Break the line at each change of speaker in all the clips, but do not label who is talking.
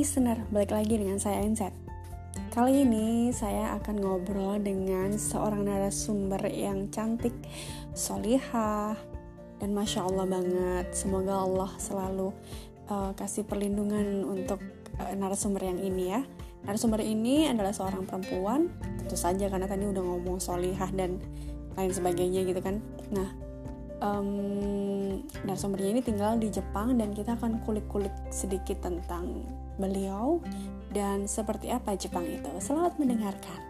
listener, balik lagi dengan saya Enset. Kali ini saya akan ngobrol dengan seorang narasumber yang cantik, solihah, dan masya Allah banget. Semoga Allah selalu uh, kasih perlindungan untuk uh, narasumber yang ini ya. Narasumber ini adalah seorang perempuan, tentu saja karena tadi udah ngomong solihah dan lain sebagainya gitu kan. Nah, um, narasumbernya ini tinggal di Jepang dan kita akan kulik-kulik sedikit tentang beliau dan seperti apa Jepang itu. Selamat mendengarkan.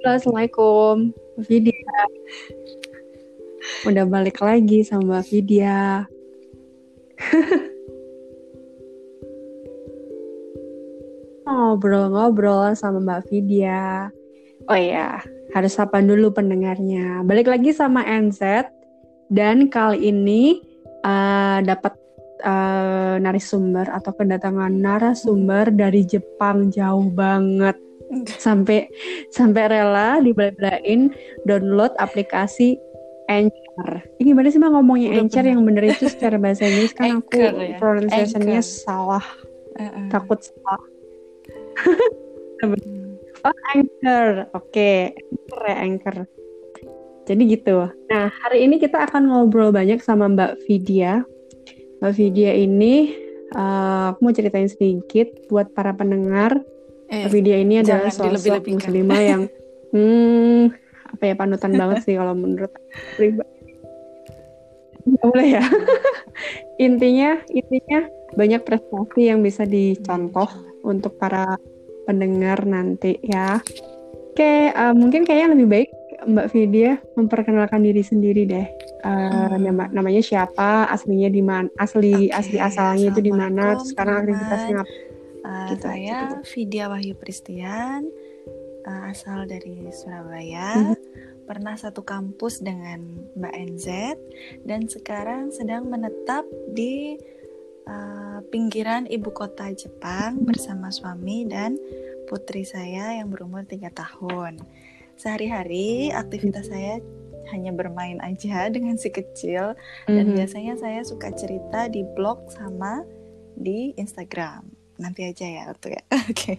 Assalamualaikum, Vidya. Udah balik lagi sama Vidya. Ngobrol-ngobrol sama Mbak Vidya. Oh iya, harus sapa dulu pendengarnya. Balik lagi sama NZ dan kali ini uh, dapat uh, narasumber atau kedatangan narasumber dari Jepang jauh banget sampai sampai rela dibela-belain download aplikasi Anchor. Ini gimana sih mah ngomongnya Udah Anchor yang bener itu secara bahasa Inggris kan aku ya? pronunciation-nya salah. Uh -uh. Takut salah. Oh, Anchor. Oke, okay. Anchor ya, Anchor. Jadi gitu. Nah, hari ini kita akan ngobrol banyak sama Mbak Vidya. Mbak Vidya ini, uh, aku mau ceritain sedikit buat para pendengar. Eh, Mbak Vidya ini adalah sosok muslimah yang, hmm, apa ya, panutan banget sih kalau menurut pribadi. boleh ya. intinya, intinya banyak prestasi yang bisa dicontoh untuk para pendengar nanti ya. Oke, uh, mungkin kayaknya lebih baik Mbak Vidya memperkenalkan diri sendiri deh. Uh, hmm. nama namanya siapa, aslinya di mana, asli okay. asli asalnya itu di mana, sekarang aktivitasnya apa?
Uh, gitu, saya gitu. Vidya Wahyu Pristian, uh, asal dari Surabaya. Hmm. Pernah satu kampus dengan Mbak NZ dan sekarang sedang menetap di uh, pinggiran ibu kota Jepang bersama suami dan putri saya yang berumur tiga tahun. Sehari-hari aktivitas saya hanya bermain aja dengan si kecil dan mm-hmm. biasanya saya suka cerita di blog sama di Instagram. Nanti aja ya untuk ya. Oke. Okay.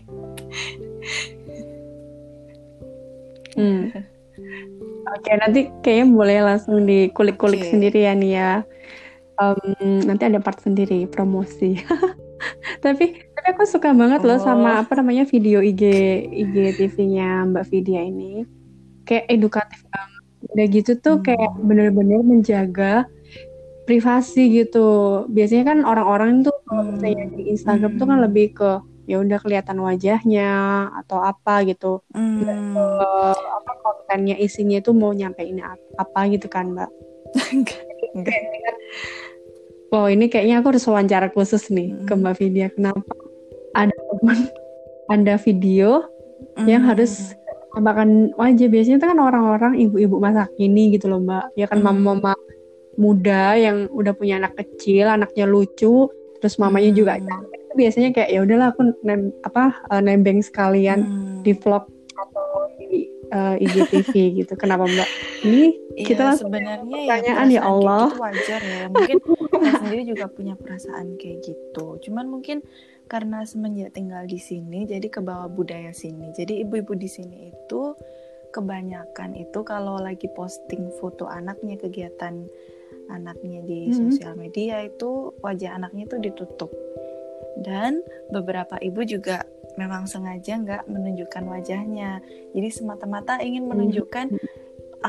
Hmm. Oke, okay, nanti kayaknya boleh langsung dikulik-kulik okay. sendiri ya nih ya. Um, nanti ada part sendiri promosi. Tapi tapi aku suka banget loh sama oh. apa namanya video IG IG TV-nya Mbak Vidya ini kayak edukatif banget udah gitu tuh hmm. kayak bener-bener menjaga privasi gitu biasanya kan orang-orang tuh kalau hmm. misalnya di Instagram hmm. tuh kan hmm. lebih ke ya udah kelihatan wajahnya atau apa gitu hmm. Uh, apa kontennya isinya itu mau nyampein apa gitu kan mbak Wow, ini kayaknya aku harus wawancara khusus nih hmm. ke Mbak Vidya. Kenapa ada ada video hmm. yang harus makan wajah biasanya itu kan orang-orang ibu-ibu masa kini gitu loh Mbak. Ya kan hmm. mama-mama muda yang udah punya anak kecil, anaknya lucu, terus mamanya hmm. juga cantik. Biasanya kayak ya udahlah aku nem, apa uh, nembeng sekalian hmm. di vlog uh, IGTV gitu. Kenapa Mbak? Ini
iya, kita ya, sebenarnya pertanyaan ya, ya Allah. Itu wajar ya. Mungkin saya sendiri juga punya perasaan kayak gitu. Cuman mungkin karena semenjak tinggal di sini jadi kebawa budaya sini. Jadi ibu-ibu di sini itu kebanyakan itu kalau lagi posting foto anaknya kegiatan anaknya di hmm. sosial media itu wajah anaknya itu ditutup. Dan beberapa ibu juga memang sengaja nggak menunjukkan wajahnya. Jadi semata-mata ingin hmm. menunjukkan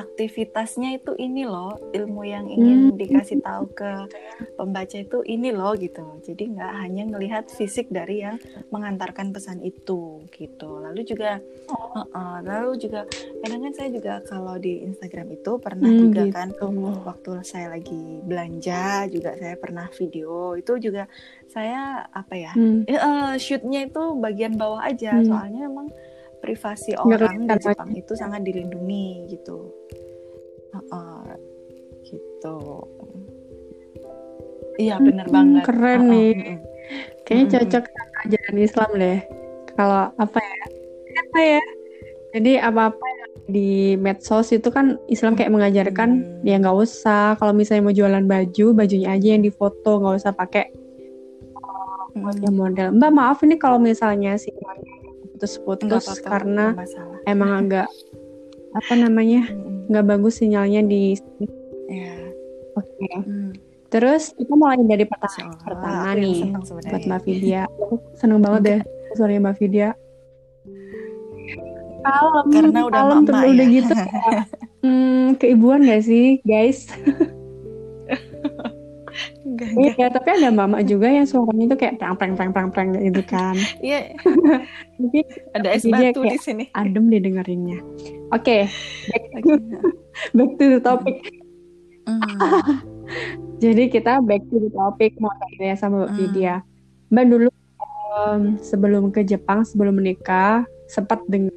aktivitasnya itu ini loh ilmu yang ingin hmm. dikasih tahu ke pembaca itu ini loh gitu jadi nggak hanya ngelihat fisik dari yang mengantarkan pesan itu gitu lalu juga uh, uh, lalu juga kadang kan saya juga kalau di Instagram itu pernah hmm, juga gitu. kan waktu saya lagi belanja juga saya pernah video itu juga saya apa ya hmm. uh, shootnya itu bagian bawah aja hmm. soalnya emang privasi orang di Jepang aja. itu sangat dilindungi gitu. Uh, uh, gitu. Iya hmm, bener banget.
keren uh, nih. uh, kayaknya uh, cocok sama ajaran Islam deh. Kalau apa ya? Apa ya? Jadi apa apa yang di medsos itu kan Islam kayak mengajarkan hmm. ya nggak usah. Kalau misalnya mau jualan baju bajunya aja yang difoto nggak usah pakai. Hmm. model. Mbak maaf ini kalau misalnya sih putus-putus karena emang agak apa namanya nggak hmm. bagus sinyalnya di yeah. oke. Okay. hmm. terus kita mulai dari pertanyaan so, pertama nih buat mbak Vidya. Seneng banget deh sorry mbak Vidya. Kalem
karena udah kalem
terus ya. udah gitu. Hmm, keibuan gak sih guys Iya, tapi ada mama juga yang suaranya tuh kayak prang prang prang prang prang gitu kan.
Iya. Tapi ada es batu di sini.
Adem didengerinnya. Oke, okay, back, back to the topic. Mm. Jadi kita back to the topic mau tanya sama Mbak mm. Vidya. Mbak dulu um, sebelum ke Jepang, sebelum menikah, sempat dengar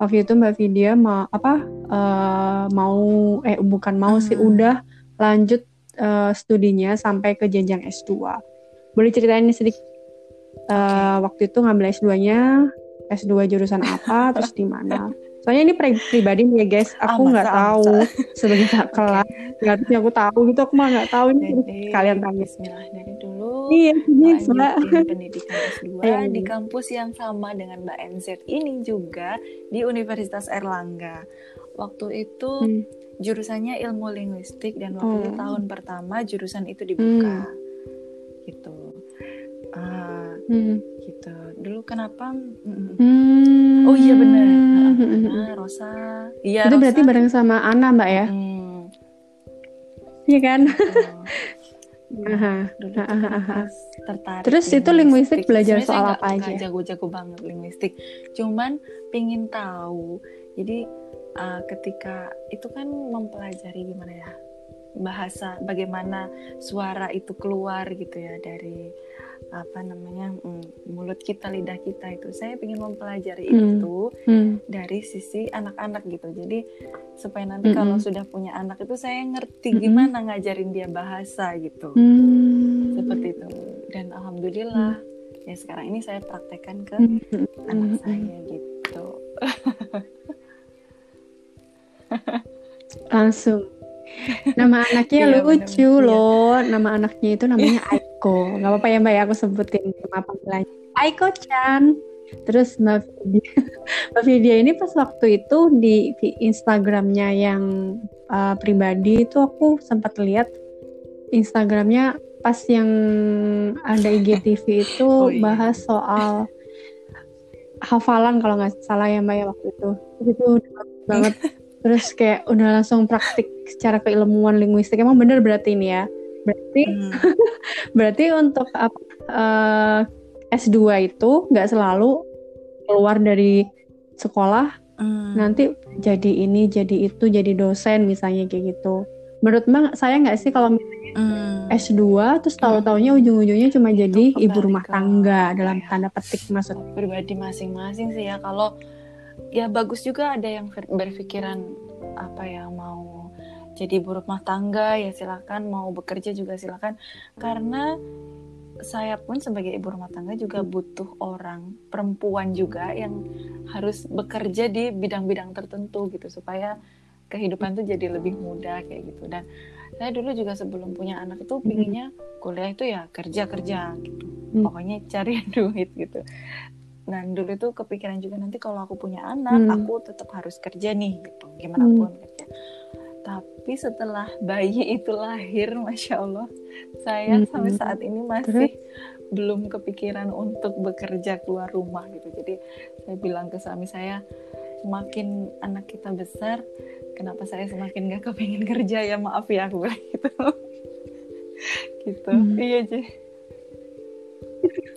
waktu itu Mbak Vidya mau apa uh, mau eh bukan mau hmm. sih udah lanjut uh, studinya sampai ke jenjang S2. Boleh ceritain ini sedikit uh, waktu itu ngambil S2-nya S2 jurusan apa terus di mana? Soalnya ini pri pribadi nih ya guys, aku nggak tahu sebagai kakak kelas, nggak aku tahu gitu, aku mah nggak tahu ini kalian tanya.
Bismillah dari dulu.
Iya,
Mbak. pendidikan S2 iya. di kampus yang sama dengan Mbak NZ ini juga di Universitas Erlangga. Waktu itu hmm. Jurusannya ilmu linguistik dan waktu hmm. tahun pertama jurusan itu dibuka. Hmm. Gitu. Uh, hmm. gitu. Dulu kenapa? Hmm. Oh iya benar Ana, Rosa.
Iya. Itu Rosa. berarti bareng sama Ana, Mbak ya? Hmm. Iya kan?
tertarik.
Terus itu linguistik belajar Sebenarnya soal apa aja?
Jago-jago banget linguistik. Cuman pingin tahu. Jadi uh, ketika itu kan mempelajari gimana ya bahasa, bagaimana suara itu keluar gitu ya dari apa namanya mm, mulut kita lidah kita itu saya ingin mempelajari hmm. itu hmm. dari sisi anak-anak gitu jadi supaya nanti hmm. kalau sudah punya anak itu saya ngerti hmm. gimana ngajarin dia bahasa gitu hmm. seperti itu dan alhamdulillah hmm. ya sekarang ini saya praktekkan ke hmm. anak saya gitu
langsung Nama anaknya iya, lucu bener, loh. Iya. Nama anaknya itu namanya Aiko. Gak apa-apa ya Mbak ya aku sebutin nama panggilannya. Aiko Chan. Terus Mbak Vidya, Mbak Vidya ini pas waktu itu di, di Instagramnya yang uh, pribadi itu aku sempat lihat Instagramnya pas yang ada IGTV itu oh, iya. bahas soal hafalan kalau nggak salah ya Mbak ya waktu itu. Itu banget terus kayak udah langsung praktik secara keilmuan linguistik emang bener berarti ini ya berarti hmm. berarti untuk uh, eh, S2 itu nggak selalu keluar dari sekolah hmm. nanti jadi ini jadi itu jadi dosen misalnya kayak gitu menurut mbak saya nggak sih kalau misalnya hmm. S2 terus tahu-taunya ujung-ujungnya cuma itu jadi ibu rumah tangga dalam ya. tanda petik maksud
pribadi masing-masing sih ya kalau ya bagus juga ada yang berpikiran apa ya mau jadi ibu rumah tangga ya silakan mau bekerja juga silakan. Karena saya pun sebagai ibu rumah tangga juga butuh orang perempuan juga yang harus bekerja di bidang-bidang tertentu gitu supaya kehidupan tuh jadi lebih mudah kayak gitu. Dan saya dulu juga sebelum punya anak itu pinginnya kuliah itu ya kerja kerja gitu. Hmm. pokoknya cari duit gitu dan dulu itu kepikiran juga nanti kalau aku punya anak hmm. aku tetap harus kerja nih gitu gimana pun hmm. kerja tapi setelah bayi itu lahir masya allah saya hmm. sampai saat ini masih belum kepikiran untuk bekerja keluar rumah gitu jadi saya bilang ke suami saya semakin anak kita besar kenapa saya semakin gak kepingin kerja ya maaf ya aku bilang gitu gitu hmm. iya sih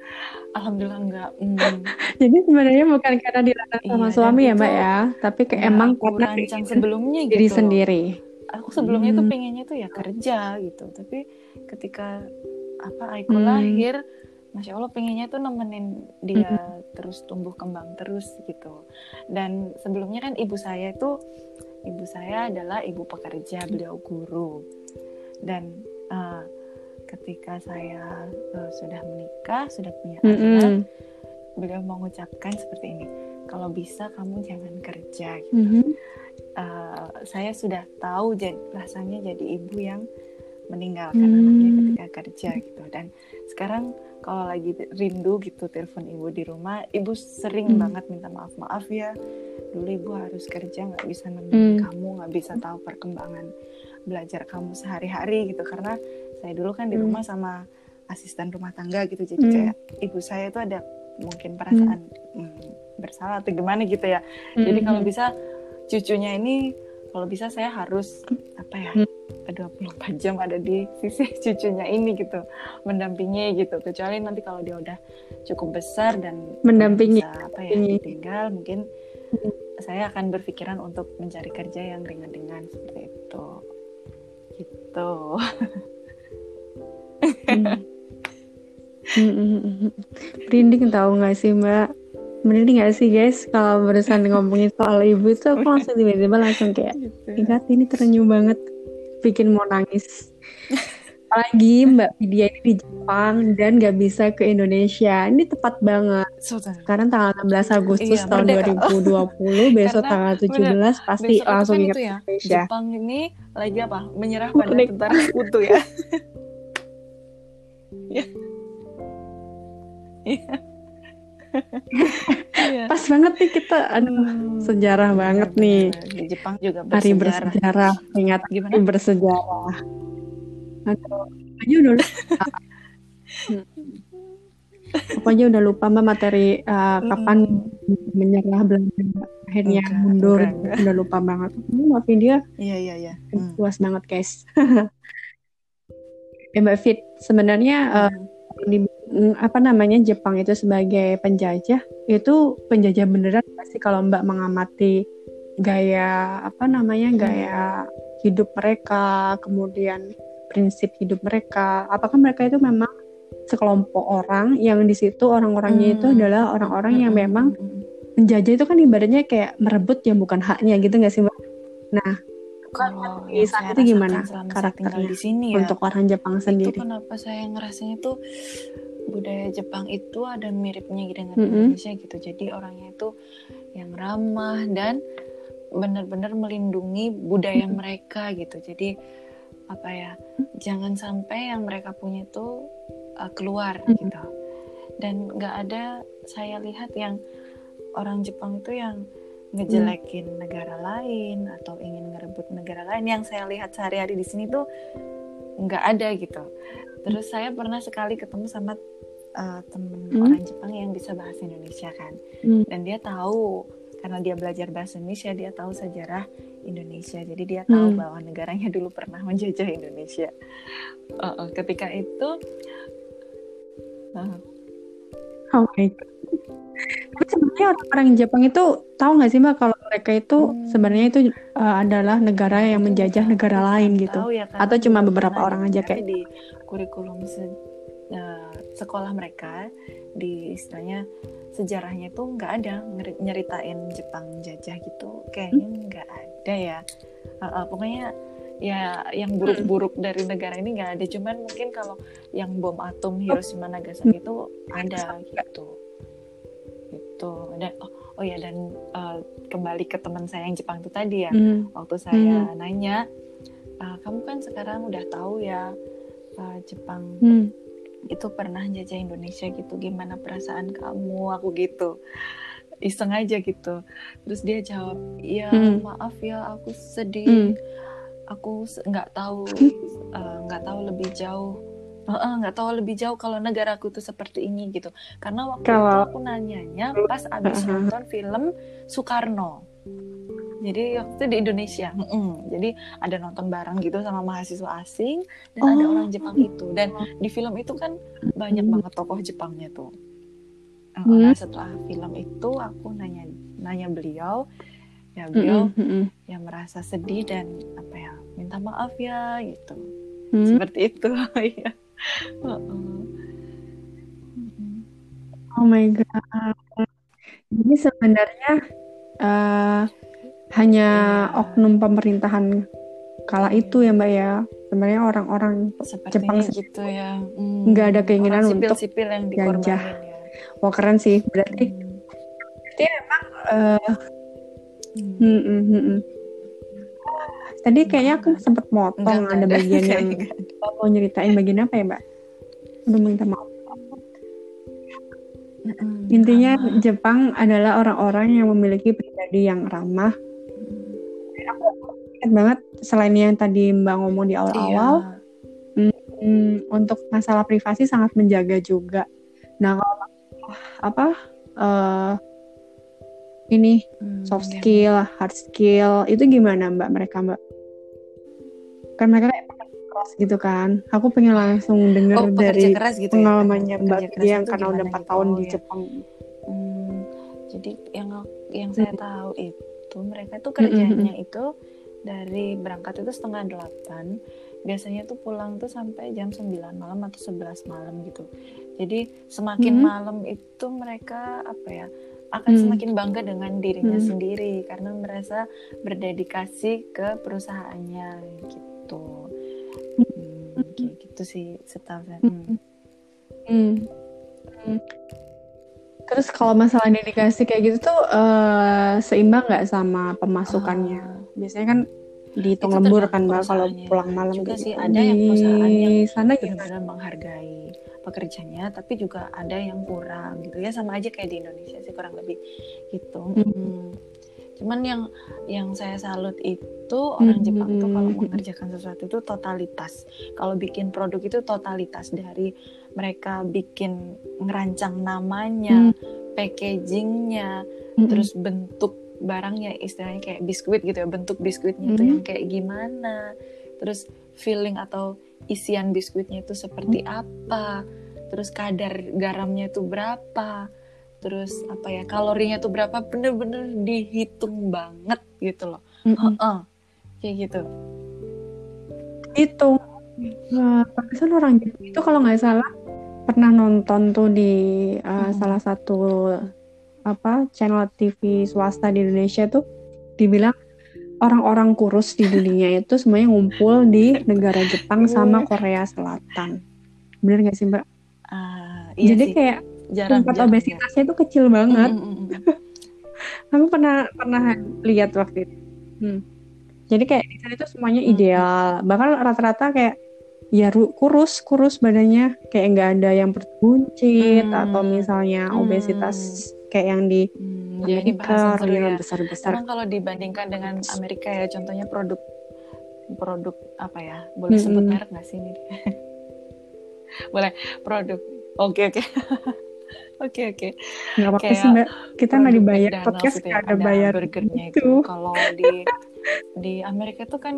Alhamdulillah enggak. Mm.
Jadi sebenarnya bukan karena dilarang sama iya, suami ya, Mbak ya, tapi kayak ya, emang karena
rancang sebelumnya gitu.
Diri sendiri.
Aku sebelumnya hmm. tuh pengennya tuh ya kerja gitu, tapi ketika apa Aiko hmm. lahir, Masya Allah pengennya tuh nemenin dia hmm. terus tumbuh kembang terus gitu. Dan sebelumnya kan ibu saya itu, ibu saya adalah ibu pekerja, beliau guru. Dan uh, ketika saya uh, sudah menikah, sudah punya mm -hmm. anak, beliau mengucapkan seperti ini kalau bisa kamu jangan kerja gitu
mm -hmm.
uh, saya sudah tahu jadi rasanya jadi ibu yang meninggalkan mm. anaknya ketika kerja gitu dan sekarang kalau lagi rindu gitu telepon ibu di rumah ibu sering mm. banget minta maaf maaf ya dulu ibu harus kerja nggak bisa nemenin mm. kamu nggak bisa tahu perkembangan belajar kamu sehari-hari gitu karena saya dulu kan di mm. rumah sama asisten rumah tangga gitu jadi mm. kayak ibu saya itu ada mungkin perasaan mm. Hmm, bersalah atau gimana gitu ya mm. jadi kalau bisa cucunya ini kalau bisa saya harus apa ya hmm. 24 jam ada di sisi cucunya ini gitu mendampingi gitu kecuali nanti kalau dia udah cukup besar dan
mendampingi
bisa, apa ya tinggal mungkin hmm. saya akan berpikiran untuk mencari kerja yang ringan-ringan seperti itu gitu
hmm. Merinding tahu nggak sih mbak? Merinding gak sih guys? Kalau barusan ngomongin soal ibu itu aku langsung tiba-tiba langsung kayak gitu. ingat ini terenyuh banget. Bikin mau nangis. Apalagi Mbak Vidya ini di Jepang dan gak bisa ke Indonesia. Ini tepat banget. Sekarang tanggal 16 Agustus iya, tahun merdeka. 2020 besok tanggal 17 bener, pasti langsung
kan ingat ya, Indonesia. Jepang ini lagi apa? Menyerah. pada tentara sekutu ya
Iya. Iya. Pas banget nih kita aduh hmm, sejarah bener, banget bener. nih.
Di Jepang juga bersejarah.
Hari bersejarah, ingat gimana? Bersejarah. Aduh, aja udah lupa. Pokoknya udah lupa mbak materi uh, kapan menyerah Belanda akhirnya enggak, mundur enggak, enggak. udah lupa banget. Ini mbak dia.
Iya iya iya.
Hmm. Puas banget guys. ya mbak Fit sebenarnya uh, di Mm, apa namanya Jepang itu sebagai penjajah itu penjajah beneran pasti kalau Mbak mengamati gaya apa namanya gaya hidup mereka kemudian prinsip hidup mereka apakah mereka itu memang sekelompok orang yang di situ orang-orangnya hmm. itu adalah orang-orang yang hmm. memang penjajah itu kan ibaratnya kayak merebut yang bukan haknya gitu nggak sih Mbak? Nah kalau di sana itu gimana karakternya di sini ya, untuk orang Jepang sendiri?
Itu kenapa saya ngerasanya tuh budaya Jepang itu ada miripnya dengan mm -hmm. Indonesia gitu. Jadi orangnya itu yang ramah dan benar-benar melindungi budaya mereka gitu. Jadi apa ya, jangan sampai yang mereka punya itu uh, keluar mm -hmm. gitu. Dan nggak ada saya lihat yang orang Jepang itu yang ngejelekin hmm. negara lain atau ingin ngerebut negara lain yang saya lihat sehari-hari di sini tuh nggak ada gitu. Terus saya pernah sekali ketemu sama uh, temen hmm. orang Jepang yang bisa bahasa Indonesia kan hmm. dan dia tahu karena dia belajar bahasa Indonesia dia tahu sejarah Indonesia jadi dia tahu hmm. bahwa negaranya dulu pernah menjajah Indonesia uh, uh, ketika itu
uh, oh my God. Tapi sebenarnya orang-orang Jepang itu tahu nggak sih mbak kalau mereka itu hmm. sebenarnya itu uh, adalah negara yang menjajah negara lain gitu, ya, atau cuma beberapa orang aja kayak
di kurikulum uh, sekolah mereka di istilahnya sejarahnya itu nggak ada nyeritain Jepang jajah gitu. Kayaknya hmm? nggak ada ya. Uh, uh, pokoknya ya yang buruk-buruk dari negara ini nggak ada. Cuman mungkin kalau yang bom atom Hiroshima Nagasaki itu ada gitu gitu dan oh, oh ya dan uh, kembali ke teman saya yang Jepang itu tadi ya hmm. waktu saya hmm. nanya uh, kamu kan sekarang udah tahu ya uh, Jepang hmm itu pernah jajah Indonesia gitu gimana perasaan kamu aku gitu iseng aja gitu terus dia jawab ya hmm. maaf ya aku sedih hmm. aku nggak tahu nggak uh, tahu lebih jauh nggak uh, tahu lebih jauh kalau negaraku tuh seperti ini gitu karena waktu kalau... itu aku nanyanya pas abis nonton film Soekarno jadi waktu itu di Indonesia mm -mm. jadi ada nonton bareng gitu sama mahasiswa asing dan oh. ada orang Jepang itu dan di film itu kan banyak banget tokoh Jepangnya tuh uh, hmm. nah, setelah film itu aku nanya nanya beliau ya beliau mm -hmm. yang merasa sedih dan apa ya minta maaf ya gitu mm. seperti itu ya
uh -uh. oh my god ini sebenarnya uh, hanya ya. oknum pemerintahan kala itu ya mbak ya sebenarnya orang-orang Jepang
gitu ya
hmm. nggak ada keinginan sipil, untuk
sipil yang jajah
ya. Wah keren sih. Berarti hmm. berarti emang uh, hmm. Hmm, hmm, hmm, hmm. Tadi kayaknya aku sempat motong enggak, ada bagian yang mau nyeritain bagian apa ya, Mbak? Udah minta maaf. Mm-hmm. Intinya ramah. Jepang adalah orang-orang yang memiliki pribadi yang ramah. Mm. Aku ingat banget selain yang tadi Mbak ngomong di awal-awal, iya. mm, untuk masalah privasi sangat menjaga juga. Nah kalau apa uh, ini hmm, soft skill, hard skill itu gimana Mbak mereka Mbak? Kan mereka kayak keras gitu kan. Aku pengen langsung denger oh, dari keras gitu ya? pengalamannya ya? Mbak dia yang karena udah 4 gitu? tahun oh, di iya. Jepang.
Hmm, jadi yang yang saya tahu itu mereka tuh kerjanya mm -hmm. itu dari berangkat itu setengah delapan biasanya tuh pulang tuh sampai jam 9 malam atau 11 malam gitu jadi semakin hmm. malam itu mereka apa ya akan hmm. semakin bangga dengan dirinya hmm. sendiri karena merasa berdedikasi ke perusahaannya gitu hmm, kayak gitu sih setahu saya hmm.
Hmm. Hmm. Terus kalau masalah dedikasi kayak gitu tuh uh, seimbang nggak sama pemasukannya? Uh, Biasanya kan dihitung lembur kan mbak kalau pulang malam
juga gitu. sih ada yang perusahaan yang sana benar-benar menghargai pekerjanya tapi juga ada yang kurang gitu ya sama aja kayak di Indonesia sih kurang lebih gitu hmm. Hmm. Cuman yang yang saya salut itu orang hmm. Jepang tuh kalau mengerjakan sesuatu itu totalitas kalau bikin produk itu totalitas dari mereka bikin ngerancang namanya hmm. packagingnya hmm. terus bentuk barangnya istilahnya kayak biskuit gitu ya bentuk biskuitnya itu hmm. yang kayak gimana terus filling atau isian biskuitnya itu seperti hmm. apa terus kadar garamnya itu berapa terus apa ya kalorinya itu berapa bener-bener dihitung banget gitu loh mm -hmm. uh -uh. kayak gitu
itu nah, kan orang itu kalau nggak salah pernah nonton tuh di uh, hmm. salah satu apa channel TV swasta di Indonesia tuh dibilang orang-orang kurus di dunia itu semuanya ngumpul di negara Jepang sama Korea Selatan. Bener gak sih Mbak? Uh, iya Jadi sih. kayak jarang, tingkat jarang, obesitasnya itu kecil banget. Mm, mm, mm. Aku pernah pernah lihat waktu itu. Hmm. Jadi kayak di sana itu semuanya ideal. Bahkan rata-rata kayak ya kurus kurus badannya kayak nggak ada yang buncit hmm. atau misalnya obesitas hmm kayak yang di hmm, Amerika
ya. besar-besar. Emang kalau dibandingkan dengan Amerika ya, contohnya produk produk apa ya? Boleh hmm. sebut merek nggak sih ini? Boleh produk. Oke oke. Oke oke.
Gak apa-apa sih mbak. Kita nggak dibayar podcast
gitu ya, ada bayar burgernya itu. itu. Kalau di di Amerika tuh kan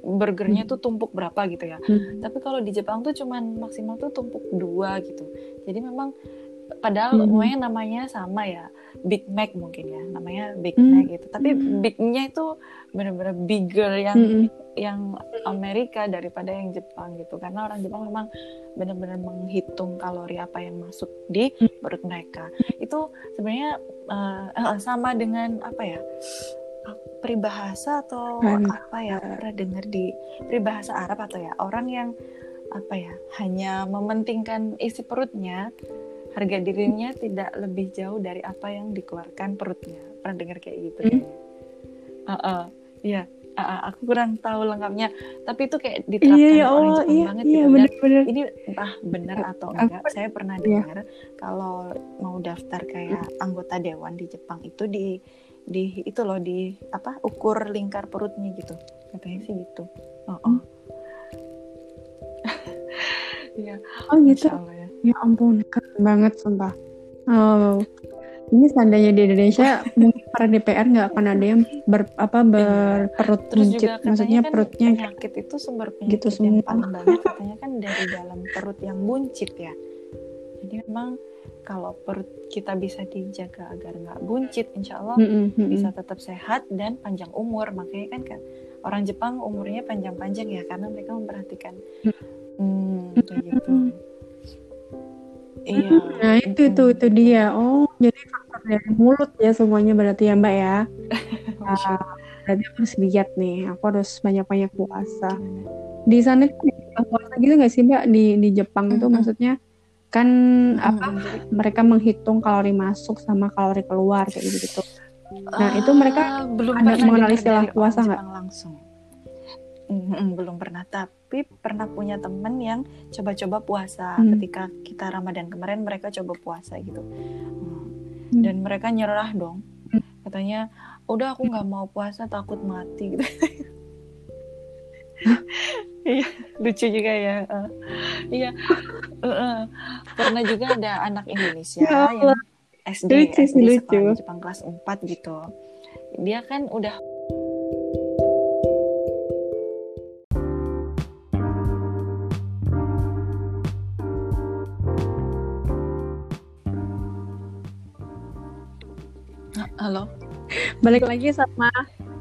burgernya tuh tumpuk berapa gitu ya. Hmm. Tapi kalau di Jepang tuh cuman maksimal tuh tumpuk dua gitu. Jadi memang padahal hmm. namanya sama ya Big Mac mungkin ya namanya Big hmm. Mac gitu tapi hmm. Bignya itu benar-benar bigger yang hmm. yang Amerika daripada yang Jepang gitu karena orang Jepang memang benar-benar menghitung kalori apa yang masuk di hmm. perut mereka itu sebenarnya uh, sama dengan apa ya peribahasa atau hmm. apa ya pernah dengar di peribahasa Arab atau ya orang yang apa ya hanya mementingkan isi perutnya harga dirinya tidak lebih jauh dari apa yang dikeluarkan perutnya. Pernah dengar kayak gitu? Hmm? uh, uh, iya. Uh, uh, aku kurang tahu lengkapnya. Tapi itu kayak diterapkan iya, iya, orang Jepang iya, banget iya, gitu bener, bener. ini entah benar atau enggak saya pernah iya. dengar kalau mau daftar kayak anggota dewan di Jepang itu di di itu loh di apa ukur lingkar perutnya gitu. Katanya sih gitu. Oh, oh.
ya oh gitu. Ya. Ya ampun keren banget sumpah oh ini seandainya di Indonesia mungkin para DPR nggak akan ada yang ber apa iya. berperut buncit maksudnya kan perutnya
penyakit itu sumber penyakit gitu yang semua. paling banyak katanya kan dari dalam perut yang buncit ya jadi memang kalau perut kita bisa dijaga agar nggak buncit insya Allah mm -hmm. bisa tetap sehat dan panjang umur makanya kan kan orang Jepang umurnya panjang-panjang ya karena mereka memperhatikan Hmm, gitu.
Iya. Nah itu itu itu dia. Oh jadi faktor dari mulut ya semuanya berarti ya Mbak ya. nah, berarti aku harus lihat nih. Aku harus banyak-banyak puasa. Di sana puasa gitu nggak sih Mbak di di Jepang itu maksudnya kan hmm, apa mereka menghitung kalori masuk sama kalori keluar kayak gitu. Nah, uh, itu mereka
belum
ada mengenal istilah puasa nggak?
Langsung. Mm, belum pernah, tapi pernah punya temen yang coba-coba puasa hmm. ketika kita Ramadan kemarin mereka coba puasa gitu. Hmm. Hmm. Dan mereka nyerah dong. Hmm. Katanya, "Udah aku nggak mau puasa takut mati." gitu. Iya, lucu juga ya. Uh, iya. Uh, uh. Pernah juga ada anak Indonesia ya yang SD, lucu, SD lucu. sekolah Jepang kelas 4 gitu. Dia kan udah Halo.
Balik lagi sama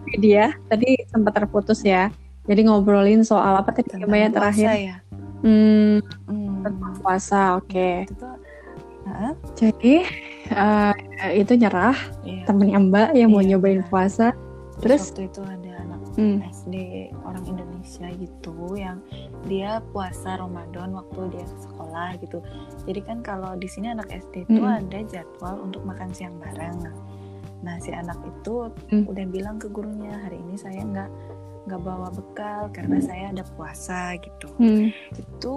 media. Tadi sempat terputus ya. Jadi ngobrolin soal apa tadi Mbak ya terakhir? Ya? Hmm, hmm. tentang puasa, oke. Okay. uh Jadi uh, itu nyerah iya. temennya Mbak yang iya, mau nyobain benar. puasa.
Terus, Terus waktu itu ada anak hmm. SD orang Indonesia gitu yang dia puasa Ramadan waktu dia sekolah gitu. Jadi kan kalau di sini anak SD itu hmm. ada jadwal untuk makan siang bareng. Nah si anak itu hmm. udah bilang ke gurunya hari ini saya nggak nggak bawa bekal karena hmm. saya ada puasa gitu hmm. itu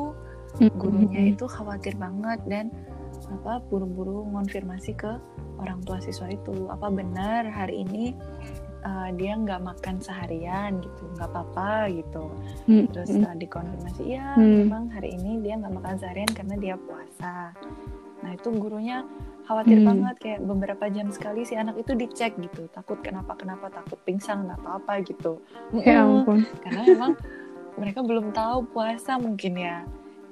hmm. gurunya hmm. itu khawatir banget dan apa buru-buru ngonfirmasi ke orang tua siswa itu apa benar hari ini uh, dia nggak makan seharian gitu nggak apa-apa gitu hmm. terus uh, dikonfirmasi ya hmm. memang hari ini dia nggak makan seharian karena dia puasa nah itu gurunya khawatir hmm. banget kayak beberapa jam sekali si anak itu dicek gitu takut kenapa kenapa takut pingsan nggak apa apa gitu.
Ya ampun.
Karena memang mereka belum tahu puasa mungkin ya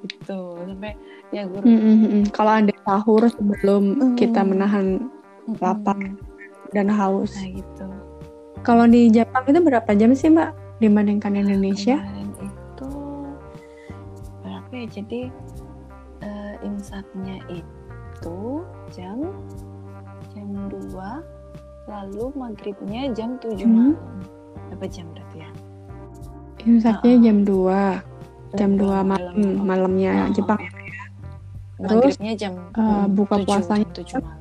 gitu. Sampai ya guru hmm,
hmm, kalau ada sahur sebelum hmm. kita menahan lapar hmm. dan haus.
Nah gitu.
Kalau di Jepang itu berapa jam sih mbak dibandingkan Indonesia?
Kemarin itu berapa ya? Jadi uh, imsaknya itu jam jam 2 lalu maghribnya jam 7 hmm. malam. Berapa jam berarti ya?
Imsaknya uh, jam 2 jam 2 malam, malam malamnya uh, Jepang. ya.
Terus jam
uh, buka
7,
puasanya
jam 7 malam.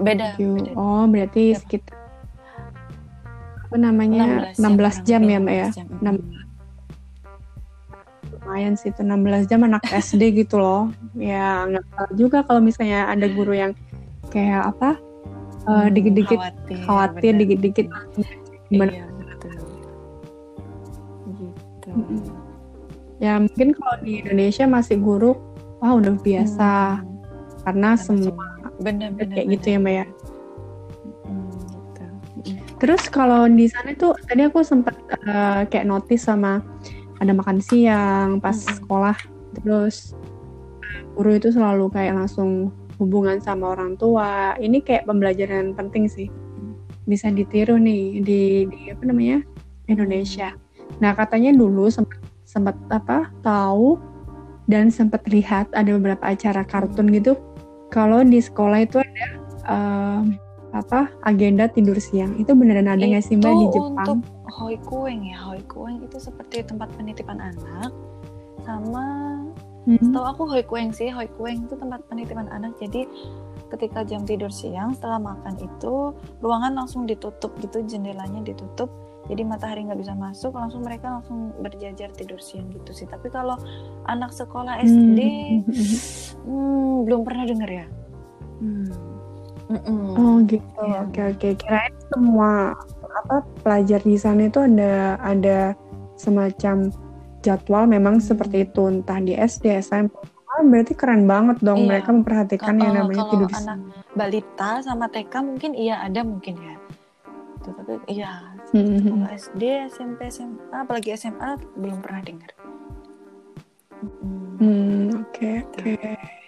Beda, beda.
Oh berarti sekitar apa namanya 16 jam, 16 jam ya mbak ya? jam. 16 lumayan sih itu 16 jam anak SD gitu loh ya nggak tahu juga kalau misalnya ada guru yang kayak apa uh, dikit-dikit khawatir, khawatir dikit-dikit
gimana iya, betul.
gitu ya mungkin kalau di Indonesia masih guru wah udah biasa hmm. karena Benar, semua
benar-benar
kayak bener. gitu ya mbak ya gitu. Terus kalau di sana tuh tadi aku sempat uh, kayak notice sama ada makan siang pas hmm. sekolah terus guru itu selalu kayak langsung hubungan sama orang tua. Ini kayak pembelajaran penting sih. Bisa ditiru nih di, di apa namanya? Indonesia. Nah katanya dulu sempat sempat apa tahu dan sempat lihat ada beberapa acara kartun gitu. Kalau di sekolah itu ada uh, apa agenda tidur siang. Itu beneran ada nggak sih mbak di Jepang?
Untuk hoi kueng ya. Hoi kueng itu seperti tempat penitipan anak sama hmm. setahu aku hoi kueng sih. Hoi kueng itu tempat penitipan anak. Jadi ketika jam tidur siang setelah makan itu ruangan langsung ditutup gitu. Jendelanya ditutup. Jadi matahari nggak bisa masuk. Langsung mereka langsung berjajar tidur siang gitu sih. Tapi kalau anak sekolah SD hmm. hmm, belum pernah dengar ya?
Hmm Mm-mm. Oh gitu. Iya. Oke oke. Kirain semua apa pelajar di sana itu ada ada semacam jadwal memang seperti itu entah di SD, SMP. Ah, berarti keren banget dong iya. mereka memperhatikan yang namanya
tidur anak balita sama TK mungkin iya ada mungkin ya. Tuh, tapi iya mm-hmm. kalau SD, SMP, SMA, apalagi SMA belum pernah dengar.
Hmm, oke oke. Okay.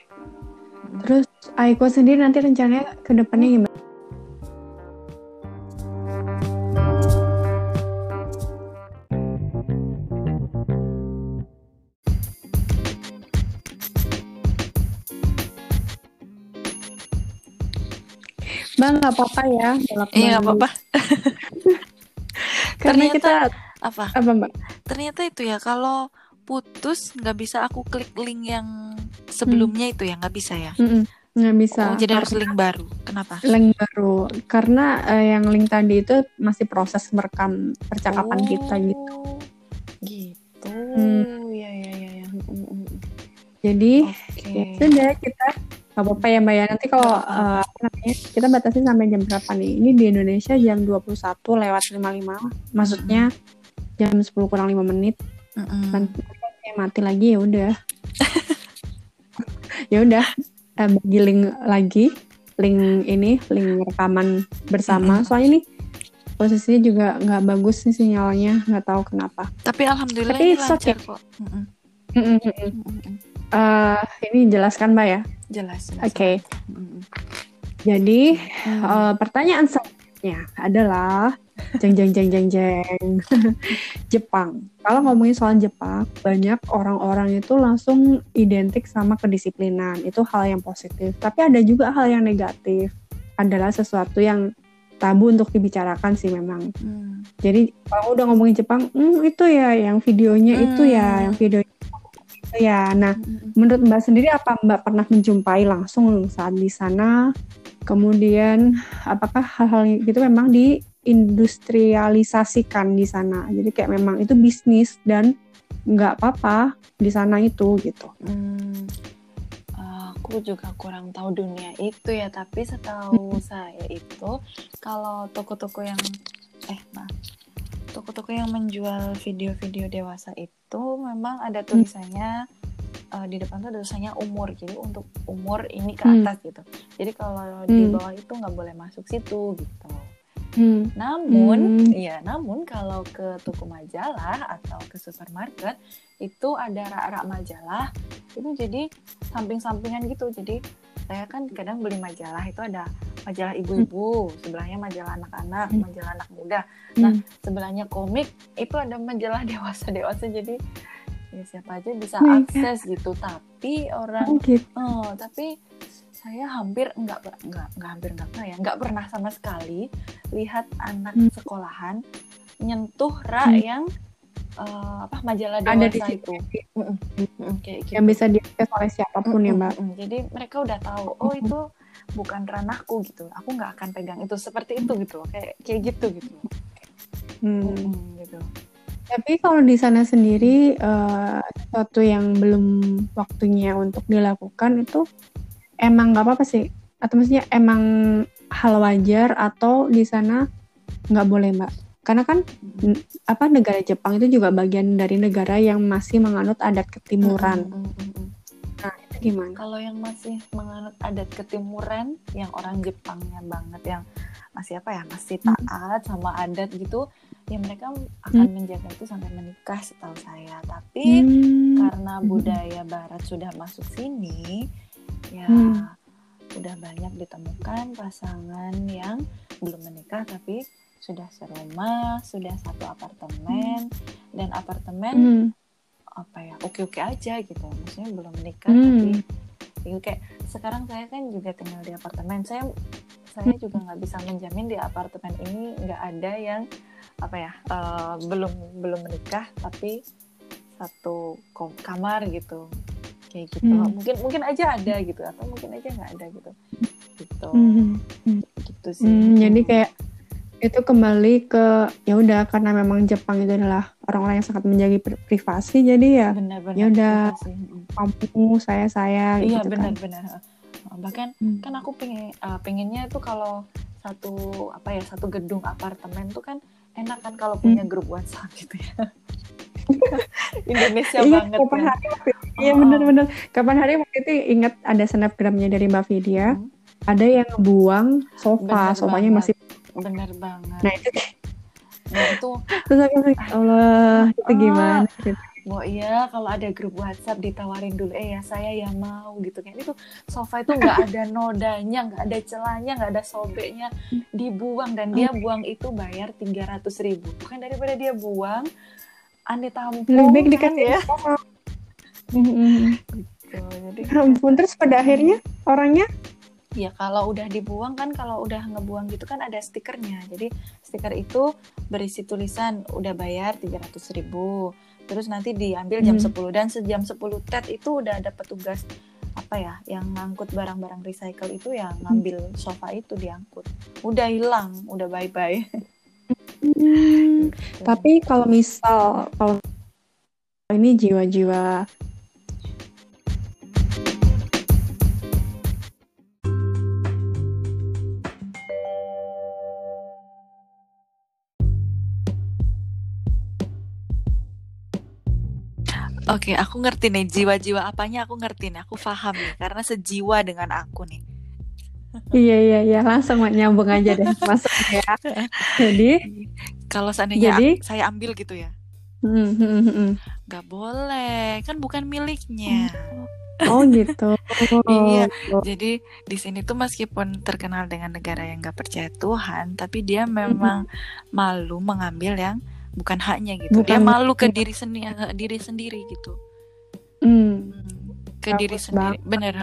Terus Aiko sendiri nanti rencananya ke depannya gimana? Bang, nggak apa-apa ya.
Iya, nggak apa-apa.
Karena Ternyata, kita
apa?
Apa, Mbak?
Ternyata itu ya kalau putus nggak bisa aku klik link yang sebelumnya hmm. itu ya nggak bisa ya?
Hmm. nggak bisa.
Oh, jadi harus link baru. Kenapa?
link baru. Karena uh, yang link tadi itu masih proses merekam percakapan oh, kita gitu.
gitu. Hmm. ya ya ya, ya.
jadi okay. ya sudah kita nggak apa-apa ya mbak ya. Nanti kalau uh, kita batasi sampai jam berapa nih? Ini di Indonesia jam 21 lewat 55 maksudnya jam 10 kurang 5 menit. Mm -mm. nanti mati lagi ya udah ya udah uh, bagi link lagi link ini link rekaman bersama mm-hmm. soalnya ini posisinya juga nggak bagus nih sinyalnya nggak tahu kenapa
tapi alhamdulillah tapi ini lancar kok.
Uh, ini jelaskan mbak ya
jelas, jelas
oke okay. mm-hmm. jadi mm-hmm. uh, pertanyaan selanjutnya adalah jeng jeng jeng jeng jeng Jepang kalau ngomongin soal Jepang banyak orang-orang itu langsung identik sama kedisiplinan itu hal yang positif tapi ada juga hal yang negatif adalah sesuatu yang tabu untuk dibicarakan sih memang hmm. jadi kalau udah ngomongin Jepang hmm, itu ya yang videonya hmm. itu ya hmm. yang videonya itu ya nah hmm. menurut Mbak sendiri apa Mbak pernah menjumpai langsung saat di sana kemudian apakah hal-hal gitu memang di industrialisasikan di sana. Jadi kayak memang itu bisnis dan nggak apa-apa di sana itu gitu.
Hmm, aku juga kurang tahu dunia itu ya, tapi setahu hmm. saya itu kalau toko-toko yang eh nah toko-toko yang menjual video-video dewasa itu memang ada hmm. tulisannya hmm. uh, di depan tuh ada tulisannya umur, jadi untuk umur ini ke hmm. atas hmm. gitu. Jadi kalau hmm. di bawah itu nggak boleh masuk situ gitu. Hmm. Namun, hmm. ya, namun kalau ke toko majalah atau ke supermarket itu ada rak-rak majalah itu jadi samping-sampingan gitu. Jadi saya kan kadang beli majalah itu ada majalah ibu-ibu, hmm. sebelahnya majalah anak-anak, hmm. majalah anak muda. Nah, hmm. sebelahnya komik itu ada majalah dewasa-dewasa. Jadi ya siapa aja bisa oh akses gitu. Tapi orang, oh, gitu. oh tapi saya hampir nggak nggak nggak hampir nggak pernah ya nggak pernah sama sekali lihat anak hmm. sekolahan nyentuh rak hmm. yang uh, apa majalah dewasa Ada di itu mm
-mm. kayak gitu. yang bisa diakses oleh siapa pun mm -mm. ya mbak
jadi mereka udah tahu oh itu bukan ranahku gitu aku nggak akan pegang itu seperti itu gitu loh kayak kayak gitu gitu
hmm. Mm -mm, gitu tapi kalau di sana sendiri uh, sesuatu yang belum waktunya untuk dilakukan itu emang nggak apa-apa sih atau maksudnya emang hal wajar atau di sana nggak boleh mbak karena kan apa negara Jepang itu juga bagian dari negara yang masih menganut adat ketimuran. Mm -hmm.
Nah itu gimana? Kalau yang masih menganut adat ketimuran, yang orang Jepangnya banget, yang masih apa ya masih taat sama adat gitu, ya mereka akan hmm. menjaga itu sampai menikah setahu saya. Tapi hmm. karena budaya Barat sudah masuk sini, ya hmm. udah banyak ditemukan pasangan yang belum menikah tapi sudah serumah, sudah satu apartemen hmm. dan apartemen hmm. apa ya oke-oke aja gitu, maksudnya belum menikah hmm. tapi itu kayak sekarang saya kan juga tinggal di apartemen, saya saya hmm. juga nggak bisa menjamin di apartemen ini nggak ada yang apa ya uh, belum belum menikah tapi satu kamar gitu kayak gitu hmm. mungkin mungkin aja ada gitu atau mungkin aja nggak ada gitu gitu hmm.
gitu sih hmm, jadi kayak itu kembali ke ya udah karena memang Jepang itu adalah orang-orang yang sangat menjaga privasi jadi ya ya udah kamu saya saya
iya gitu kan. benar-benar kan. bahkan hmm. kan aku pengen uh, pengennya tuh kalau satu apa ya satu gedung apartemen tuh kan enak kan kalau punya hmm. grup WhatsApp gitu ya Indonesia iya, banget
ya. hari waktu itu, iya oh. bener-bener kapan hari waktu itu ingat ada snapgramnya dari Mbak Vidya hmm. ada yang buang sofa bener sofanya banget. masih
bener banget
nah itu
nah itu
terus aku bilang Allah itu oh. gimana gitu.
Mau iya kalau ada grup WhatsApp ditawarin dulu eh ya saya ya mau gitu kan itu sofa itu nggak ada nodanya nggak ada celahnya nggak ada sobeknya dibuang dan dia buang itu bayar tiga ratus ribu bukan daripada dia buang aneh tampung lebih baik dikasih ya
gitu. Jadi ampun terus pada akhirnya orangnya?
Ya kalau udah dibuang kan kalau udah ngebuang gitu kan ada stikernya. Jadi stiker itu berisi tulisan udah bayar tiga ratus ribu terus nanti diambil jam hmm. 10 dan sejam 10 tet itu udah ada petugas apa ya yang ngangkut barang-barang recycle itu ya ngambil sofa itu diangkut. Udah hilang udah bye bye
hmm, gitu. tapi kalau misal kalau ini jiwa-jiwa
Oke, aku ngerti nih jiwa-jiwa apanya aku ngerti nih, aku paham nih karena sejiwa dengan aku nih.
iya iya iya langsung nyambung aja deh masuk ya. Jadi
kalau seandainya jadi, saya ambil gitu ya,
hmm, hmm, hmm, hmm.
nggak boleh, kan bukan miliknya.
Oh gitu.
iya. Jadi di sini tuh meskipun terkenal dengan negara yang nggak percaya Tuhan, tapi dia memang malu mengambil yang bukan haknya gitu bukan dia malu ke diri sendiri diri sendiri gitu
hmm.
ke Bagus diri sendiri bener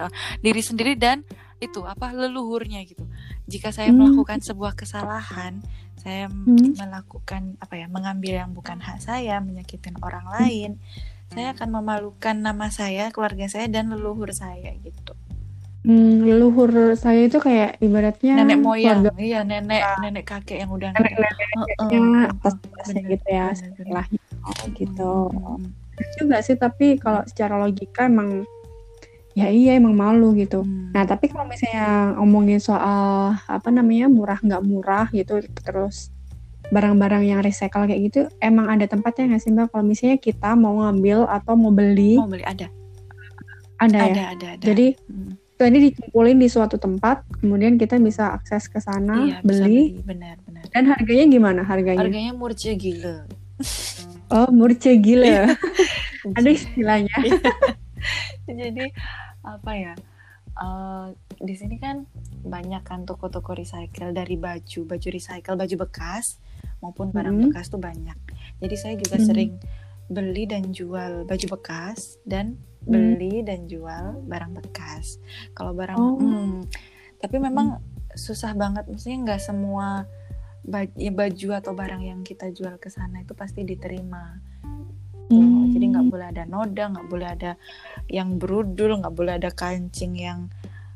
diri sendiri dan itu apa leluhurnya gitu jika saya hmm. melakukan sebuah kesalahan saya hmm. melakukan apa ya mengambil yang bukan hak saya menyakitin orang lain hmm. saya akan memalukan nama saya keluarga saya dan leluhur saya gitu
Hmm, leluhur saya itu kayak ibaratnya
nenek moyang, keluarga. iya nenek nah, nenek kakek yang udah
nenek neneknya uh, atas uh, gitu ya setelahnya. Oh, gitu. Hmm. Juga sih tapi kalau secara logika emang ya iya emang malu gitu. Hmm. Nah tapi kalau misalnya ngomongin soal apa namanya murah nggak murah gitu terus barang-barang yang recycle kayak gitu emang ada tempatnya nggak sih mbak? Kalau misalnya kita mau ngambil atau mau beli
mau beli ada.
Ada,
ada
ya?
Ada ada
jadi hmm ini dikumpulin di suatu tempat, kemudian kita bisa akses ke sana, iya, beli.
beli. Benar, benar.
Dan harganya gimana harganya?
Harganya murce gila.
Oh, murce gila. Iya. Ada istilahnya. Iya.
Jadi apa ya? Uh, di sini kan banyak kan toko-toko recycle dari baju, baju recycle, baju bekas maupun barang hmm. bekas tuh banyak. Jadi saya juga hmm. sering beli dan jual baju bekas dan hmm. beli dan jual barang bekas. Kalau barang, oh. hmm, tapi memang hmm. susah banget. Maksudnya nggak semua baju, ya baju atau barang yang kita jual ke sana itu pasti diterima. Hmm. Jadi nggak boleh ada noda, nggak boleh ada yang berudul, nggak boleh ada kancing yang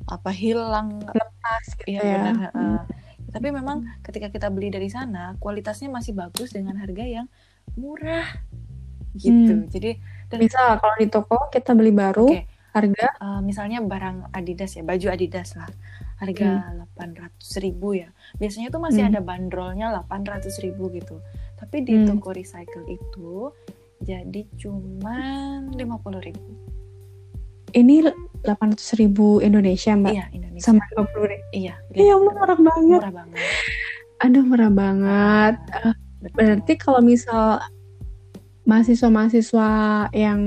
apa hilang
lepas
gitu ya. Benar, hmm. uh, tapi memang ketika kita beli dari sana kualitasnya masih bagus dengan harga yang murah gitu. Hmm. Jadi
dan bisa kalau di toko kita beli baru okay. harga
uh, misalnya barang Adidas ya baju Adidas lah harga hmm. delapan hmm. ratus ribu ya biasanya tuh masih hmm. ada bandrolnya delapan ratus ribu gitu tapi di hmm. toko recycle itu jadi cuma lima puluh ribu
ini delapan ratus ribu Indonesia mbak
iya Indonesia
sama lima puluh ribu
iya
iya murah banget
murah banget
aduh murah banget uh, berarti kalau misal mahasiswa-mahasiswa yang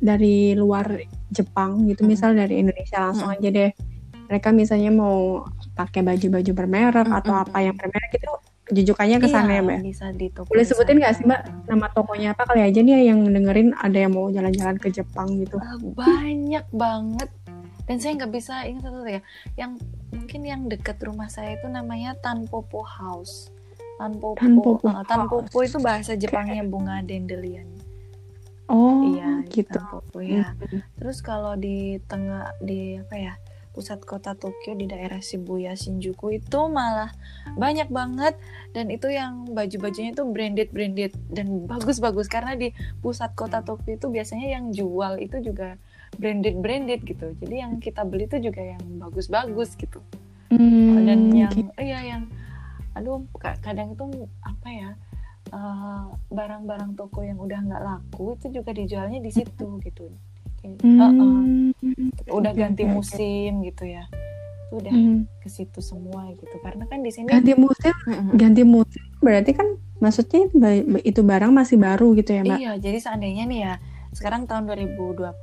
dari luar Jepang gitu, hmm. misal dari Indonesia langsung hmm. aja deh. Mereka misalnya mau pakai baju-baju bermerek hmm. atau apa yang bermerek itu jujukannya ke sana iya, ya, Mbak.
Bisa di toko
Boleh sebutin nggak sih, Mbak, nama tokonya apa kali aja nih yang dengerin ada yang mau jalan-jalan ke Jepang gitu. Uh,
banyak banget. Dan saya nggak bisa ingat satu ya. Yang mungkin yang deket rumah saya itu namanya Tanpopo House. Tanpopo. Tanpopo. Uh, tanpopo itu bahasa Jepangnya bunga dandelion.
Oh,
iya,
gitu.
Tanpopo ya. Mm-hmm. Terus kalau di tengah di apa ya? pusat kota Tokyo di daerah Shibuya Shinjuku itu malah banyak banget dan itu yang baju-bajunya itu branded branded dan bagus-bagus karena di pusat kota Tokyo itu biasanya yang jual itu juga branded branded gitu jadi yang kita beli itu juga yang bagus-bagus gitu
hmm,
dan yang gitu. iya yang aduh kadang itu apa ya eh, barang-barang uh, toko yang udah nggak laku itu juga dijualnya di situ gitu hmm. uh -uh. udah ganti musim gitu ya itu udah hmm. ke situ semua gitu karena kan di sini
ganti musim ganti musim berarti kan maksudnya itu barang masih baru gitu ya mbak
iya jadi seandainya nih ya sekarang tahun 2020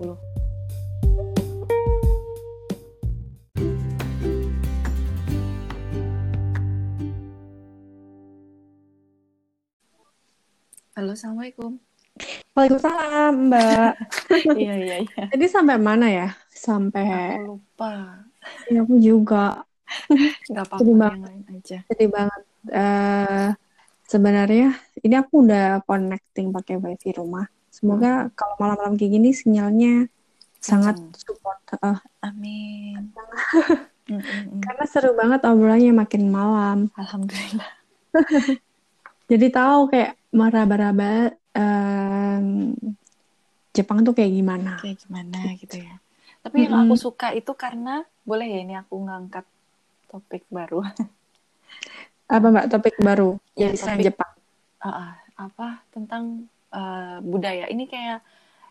Halo, assalamualaikum.
Waalaikumsalam, Mbak.
iya, iya, iya.
Jadi sampai mana ya? Sampai.
Aku lupa.
Ya, aku juga.
Gak apa-apa, yang banget. lain aja.
Jadi banget. Uh, sebenarnya ini aku udah connecting pakai wifi rumah. Semoga hmm. kalau malam-malam kayak gini sinyalnya sangat support. Uh,
Amin.
Karena seru banget obrolannya makin malam.
Alhamdulillah.
Jadi tahu kayak meraba-raba um, Jepang tuh kayak gimana.
Kayak gimana gitu ya. Tapi yang mm -hmm. aku suka itu karena boleh ya ini aku ngangkat topik baru.
apa mbak topik baru ya, topik, Jepang?
Uh, uh, apa tentang uh, budaya ini kayak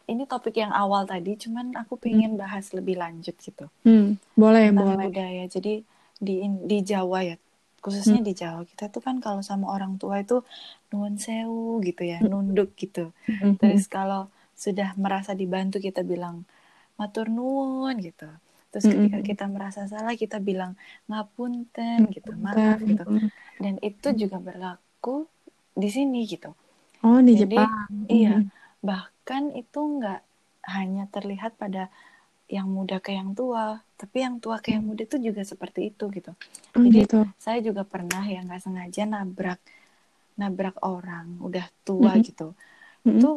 ini topik yang awal tadi, cuman aku pengen hmm. bahas lebih lanjut gitu.
Hmm, boleh,
Tentang
boleh.
budaya. Jadi di di Jawa ya, khususnya hmm. di Jawa kita tuh kan kalau sama orang tua itu nuwun sewu gitu ya, hmm. nunduk gitu. Hmm. Terus kalau sudah merasa dibantu kita bilang matur nuwun gitu. Terus ketika kita merasa salah kita bilang ngapunten gitu, maaf gitu. Dan itu juga berlaku di sini gitu.
Oh, di Jadi, Jepang.
Iya. Bah kan itu nggak hanya terlihat pada yang muda ke yang tua, tapi yang tua ke yang muda itu juga seperti itu gitu.
Oh, Jadi gitu.
saya juga pernah yang nggak sengaja nabrak nabrak orang udah tua mm -hmm. gitu. Mm -hmm. Itu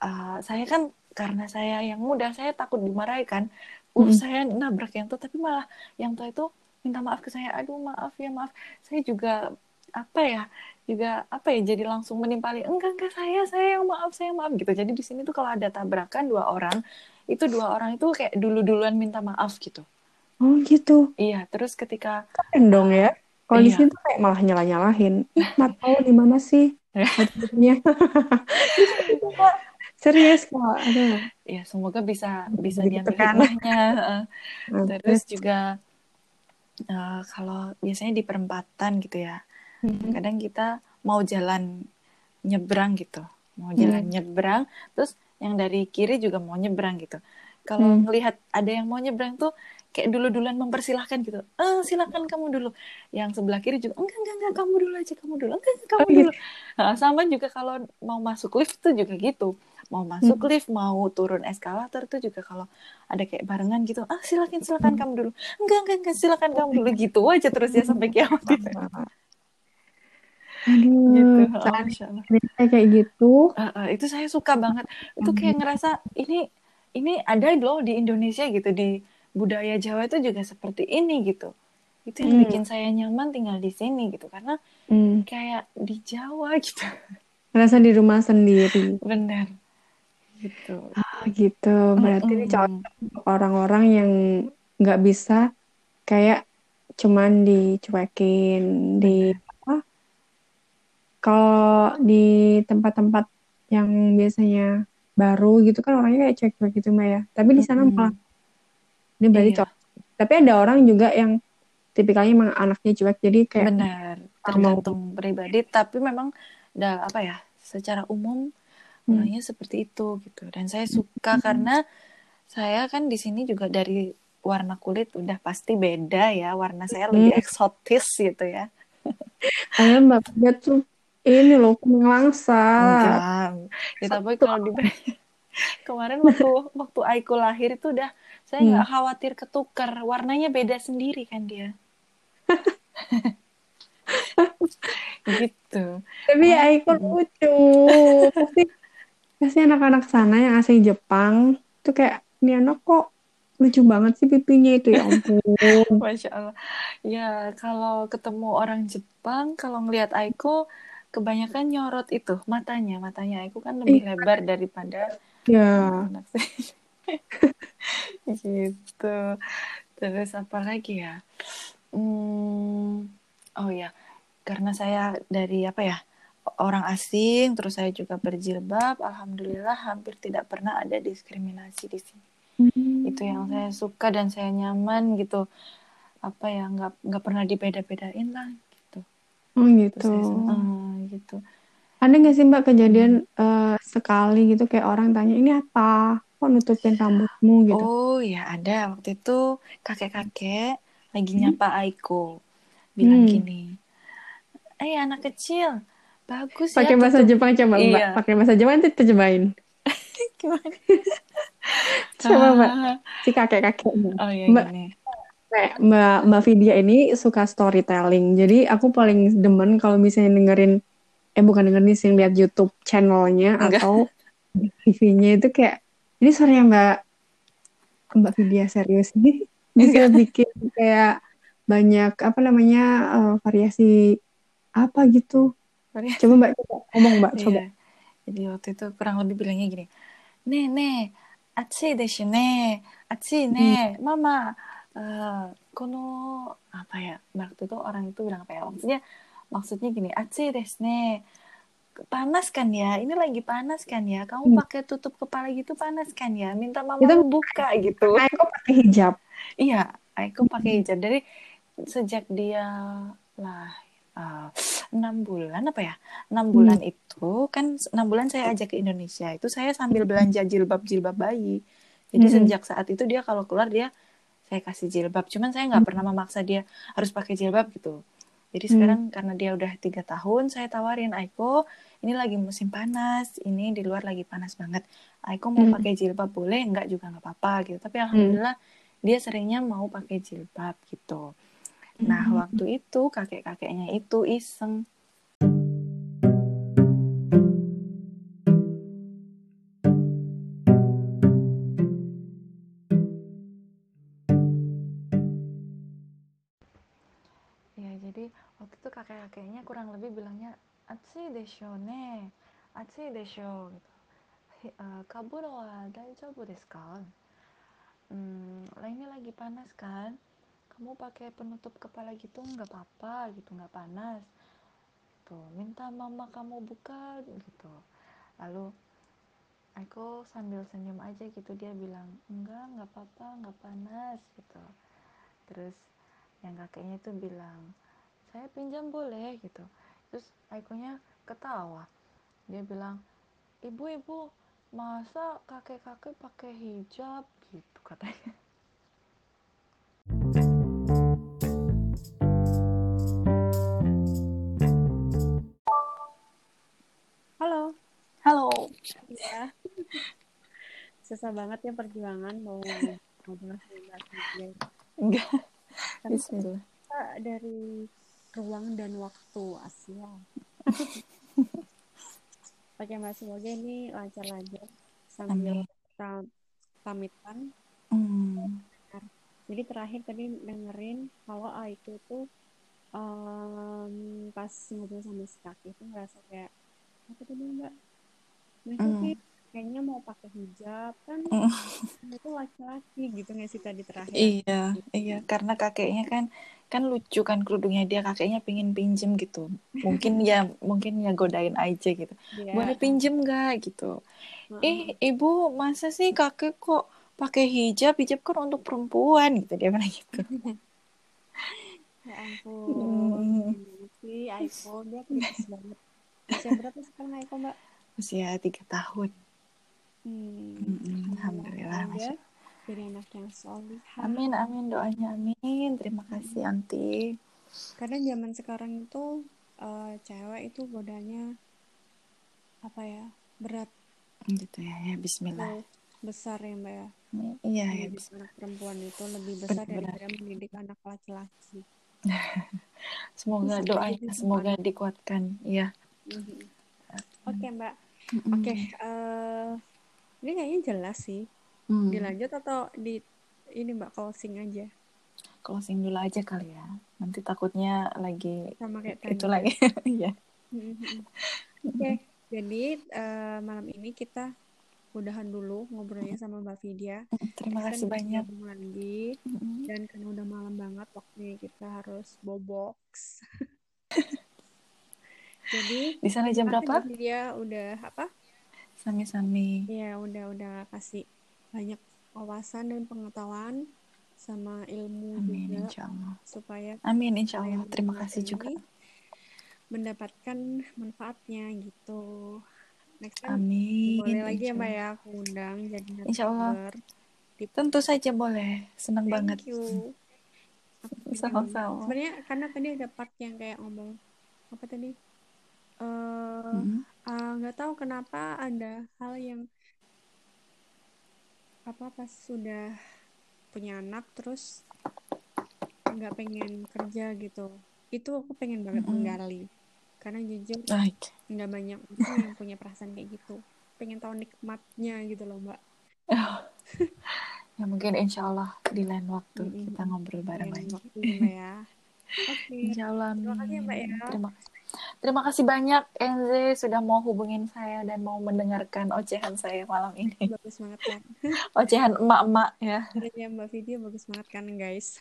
uh, saya kan karena saya yang muda saya takut dimarahi kan. Uh, mm -hmm. saya nabrak yang tua tapi malah yang tua itu minta maaf ke saya. Aduh maaf ya maaf. Saya juga apa ya juga apa ya jadi langsung menimpali enggak enggak saya saya yang maaf saya yang maaf gitu jadi di sini tuh kalau ada tabrakan dua orang itu dua orang itu kayak dulu duluan minta maaf gitu.
Oh gitu?
Iya terus ketika
keren dong ya. Kalau iya. di sini tuh kayak malah nyalah nyalahin nggak tahu di mana sih? Serius kok ada
ya semoga bisa bisa diambil hikmahnya terus juga uh, kalau biasanya di perempatan gitu ya hmm. kadang kita mau jalan nyebrang gitu. Mau jalan hmm. nyebrang terus yang dari kiri juga mau nyebrang gitu. Kalau hmm. ngelihat ada yang mau nyebrang tuh kayak dulu duluan mempersilahkan gitu. Eh silakan kamu dulu. Yang sebelah kiri juga enggak enggak enggak kamu dulu aja kamu dulu. Enggak, enggak kamu oh, dulu. Nah, sama juga kalau mau masuk lift tuh juga gitu. Mau masuk hmm. lift mau turun eskalator tuh juga kalau ada kayak barengan gitu ah silakan silakan hmm. kamu dulu. Enggak enggak enggak silakan kamu dulu. Gitu aja terus ya sampai kiamat. Gitu.
Aduh, gitu. kayak gitu.
Uh, uh, itu saya suka banget. Itu kayak ngerasa ini ini ada loh di Indonesia gitu di budaya Jawa itu juga seperti ini gitu. Itu yang hmm. bikin saya nyaman tinggal di sini gitu karena hmm. kayak di Jawa gitu.
Ngerasa di rumah sendiri.
Benar. Gitu.
Oh, gitu. Berarti mm -hmm. cocok orang-orang yang nggak bisa kayak cuman dicuekin, di kalau di tempat-tempat yang biasanya baru gitu kan orangnya kayak cek-cek gitu mbak ya tapi di sana malah ini berarti iya. cocok tapi ada orang juga yang tipikalnya emang anaknya cuek jadi kayak
benar tergantung mau... pribadi tapi memang da, apa ya secara umum hmm. orangnya seperti itu gitu dan saya suka hmm. karena saya kan di sini juga dari warna kulit udah pasti beda ya warna saya lebih hmm. eksotis gitu ya
karena mbak tuh ini loh kuning langsa.
Enggak. Ya tapi kalau di kemarin waktu waktu Aiko lahir itu udah saya nggak hmm. khawatir ketukar warnanya beda sendiri kan dia. gitu.
Tapi oh. Aiko lucu. Pasti pasti anak-anak sana yang asli Jepang tuh kayak ini anak kok lucu banget sih pipinya itu ya ampun.
Masya Allah. Ya kalau ketemu orang Jepang kalau ngelihat Aiko kebanyakan nyorot itu matanya matanya. Aku kan lebih iya. lebar daripada
ya
gitu. Terus apa lagi ya? Hmm, oh ya karena saya dari apa ya orang asing terus saya juga berjilbab alhamdulillah hampir tidak pernah ada diskriminasi di sini. Hmm. itu yang saya suka dan saya nyaman gitu. Apa ya nggak nggak pernah dibeda-bedain lah
Oh gitu. Terus saya,
uh, gitu.
Ada nggak sih mbak kejadian uh, sekali gitu kayak orang tanya ini apa? Kok nutupin rambutmu gitu?
Oh ya ada waktu itu kakek-kakek lagi hmm? nyapa Aiko bilang hmm. gini, eh anak kecil bagus
Pake ya. Pakai bahasa Jepang coba iya. mbak. Pakai bahasa Jepang itu terjemahin. Gimana? coba mbak si kakek-kakek.
Oh iya mbak. Gini
kayak Mbak Mbak Vidya ini suka storytelling. Jadi aku paling demen kalau misalnya dengerin eh bukan dengerin sih lihat YouTube channelnya atau TV-nya itu kayak ini suaranya Mbak Mbak Vidya serius nih bisa bikin kayak banyak apa namanya uh, variasi apa gitu. Variasi. Coba Mbak coba ngomong Mbak iya. coba.
Jadi waktu itu kurang lebih bilangnya gini. Nih nih, aci desu ne, aci ne, hmm. mama. Uh, kono apa ya waktu itu orang itu bilang apa ya maksudnya maksudnya gini aci desu ne panas kan ya? Ini lagi panas kan ya? Kamu hmm. pakai tutup kepala gitu panas kan ya? Minta mama itu buka gitu.
Aku pakai hijab.
Iya aku pakai hijab. Dari sejak dia lah eh, enam uh, bulan apa ya? Enam bulan hmm. itu kan enam bulan saya ajak ke Indonesia. Itu saya sambil belanja jilbab jilbab bayi. Jadi hmm. sejak saat itu dia kalau keluar dia saya kasih jilbab cuman saya nggak hmm. pernah memaksa dia harus pakai jilbab gitu jadi hmm. sekarang karena dia udah tiga tahun saya tawarin Aiko ini lagi musim panas ini di luar lagi panas banget Aiko mau hmm. pakai jilbab boleh enggak juga nggak apa-apa gitu tapi hmm. alhamdulillah hmm. dia seringnya mau pakai jilbab gitu Nah, hmm. waktu itu kakek-kakeknya itu iseng. Itu kakek-kakeknya kurang lebih bilangnya Atsi desho ne, Atsi desho gitu. Uh, kaburo wa daijoubu desu ka? Hmm, ini lagi panas kan? kamu pakai penutup kepala gitu nggak apa-apa gitu nggak panas tuh minta mama kamu buka gitu lalu aku sambil senyum aja gitu dia bilang enggak nggak apa-apa nggak panas gitu terus yang kakeknya itu bilang saya pinjam boleh gitu terus Aikonya ketawa dia bilang ibu-ibu masa kakek-kakek pakai hijab gitu katanya Halo.
Ya. Susah banget ya perjuangan mau ngobrol.
Enggak. Bismillah.
dari ruang dan waktu Asia. Oke Mbak, semoga ini lancar-lancar sambil kita pamitan. Hmm. Jadi terakhir tadi dengerin kalau Aiko tuh um, pas ngobrol sama si kaki itu ngerasa kayak apa tadi Mbak? mereka mm. Kayak, kayaknya mau pakai hijab kan mm. itu laki-laki gitu nggak sih tadi terakhir?
Iya iya karena kakeknya kan kan lucu kan kerudungnya dia kakeknya pingin pinjem gitu. Mungkin ya mungkin ya godain aja gitu. Yeah. boleh pinjem nggak? gitu. Uh eh ibu masa sih kakek kok pakai hijab? Hijab kan untuk perempuan gitu dia bilang gitu.
Ya ampun hmm. si iPhone dia kritis banget. Usia berapa sekarang iPhone mbak?
Usia tiga tahun. Hmm. Alhamdulillah, Masya.
Jadi anak yang solih.
Amin, amin doanya, amin. Terima kasih. Anti.
Karena zaman sekarang itu uh, cewek itu godanya apa ya berat.
Gitu ya, ya Bismillah.
besar ya mbak ya.
Iya ya.
Anak perempuan itu lebih besar Benar. daripada mendidik anak laki-laki.
semoga doanya, semoga dikuatkan, ya. Mm -hmm.
Oke okay, mbak. Oke, okay, uh, eh, ini kayaknya jelas sih. Hmm. Dilanjut atau di ini Mbak closing aja?
Closing dulu aja kali ya. Nanti takutnya lagi
sama kayak
tadi. itu lagi. Iya.
Oke, okay, jadi uh, malam ini kita udahan dulu ngobrolnya sama Mbak Vidya.
Terima kasih banyak.
lagi dan karena udah malam banget waktunya kita harus bobox. Jadi
di sana jam berapa?
Dia udah apa?
Sami-sami.
Iya, udah udah kasih banyak wawasan dan pengetahuan sama ilmu
Amin,
juga
insya Allah.
supaya
Amin insya Allah. Terima kasih juga.
Mendapatkan manfaatnya gitu. Next time
Amin.
boleh lagi ya Mbak ya aku undang jadi
Insya Allah. Tentu saja boleh. Senang
Thank
banget.
you.
Sama-sama.
Sebenarnya karena tadi ada part yang kayak ngomong apa tadi? Hmm. Nggak uh, tahu kenapa ada hal yang apa pas sudah punya anak terus nggak pengen kerja gitu itu aku pengen banget mm-hmm. menggali karena jujur nggak banyak orang yang punya perasaan kayak gitu pengen tahu nikmatnya gitu loh mbak
Ya mungkin insya Allah di lain waktu mm -hmm. kita ngobrol bareng lagi.
ya. Oke. Okay.
Insya Allah.
Terima kasih ya Mbak ya.
Terima kasih. Terima kasih banyak Enze sudah mau hubungin saya dan mau mendengarkan ocehan saya malam ini.
Bagus banget kan.
ocehan emak-emak ya.
Ya Mbak Video bagus banget kan guys.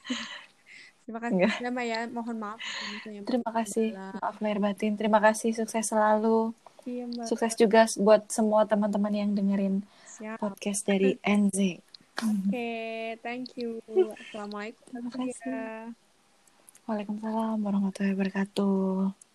Terima kasih Enggak. ya Mbak ya. Mohon maaf.
Terima kasih. Maaf lahir batin. Terima kasih. Sukses selalu. Iya, Mbak. Sukses juga buat semua teman-teman yang dengerin Siap. podcast dari NZ.
Oke, okay, thank you. Assalamualaikum. Terima kasih.
Waalaikumsalam warahmatullahi wabarakatuh.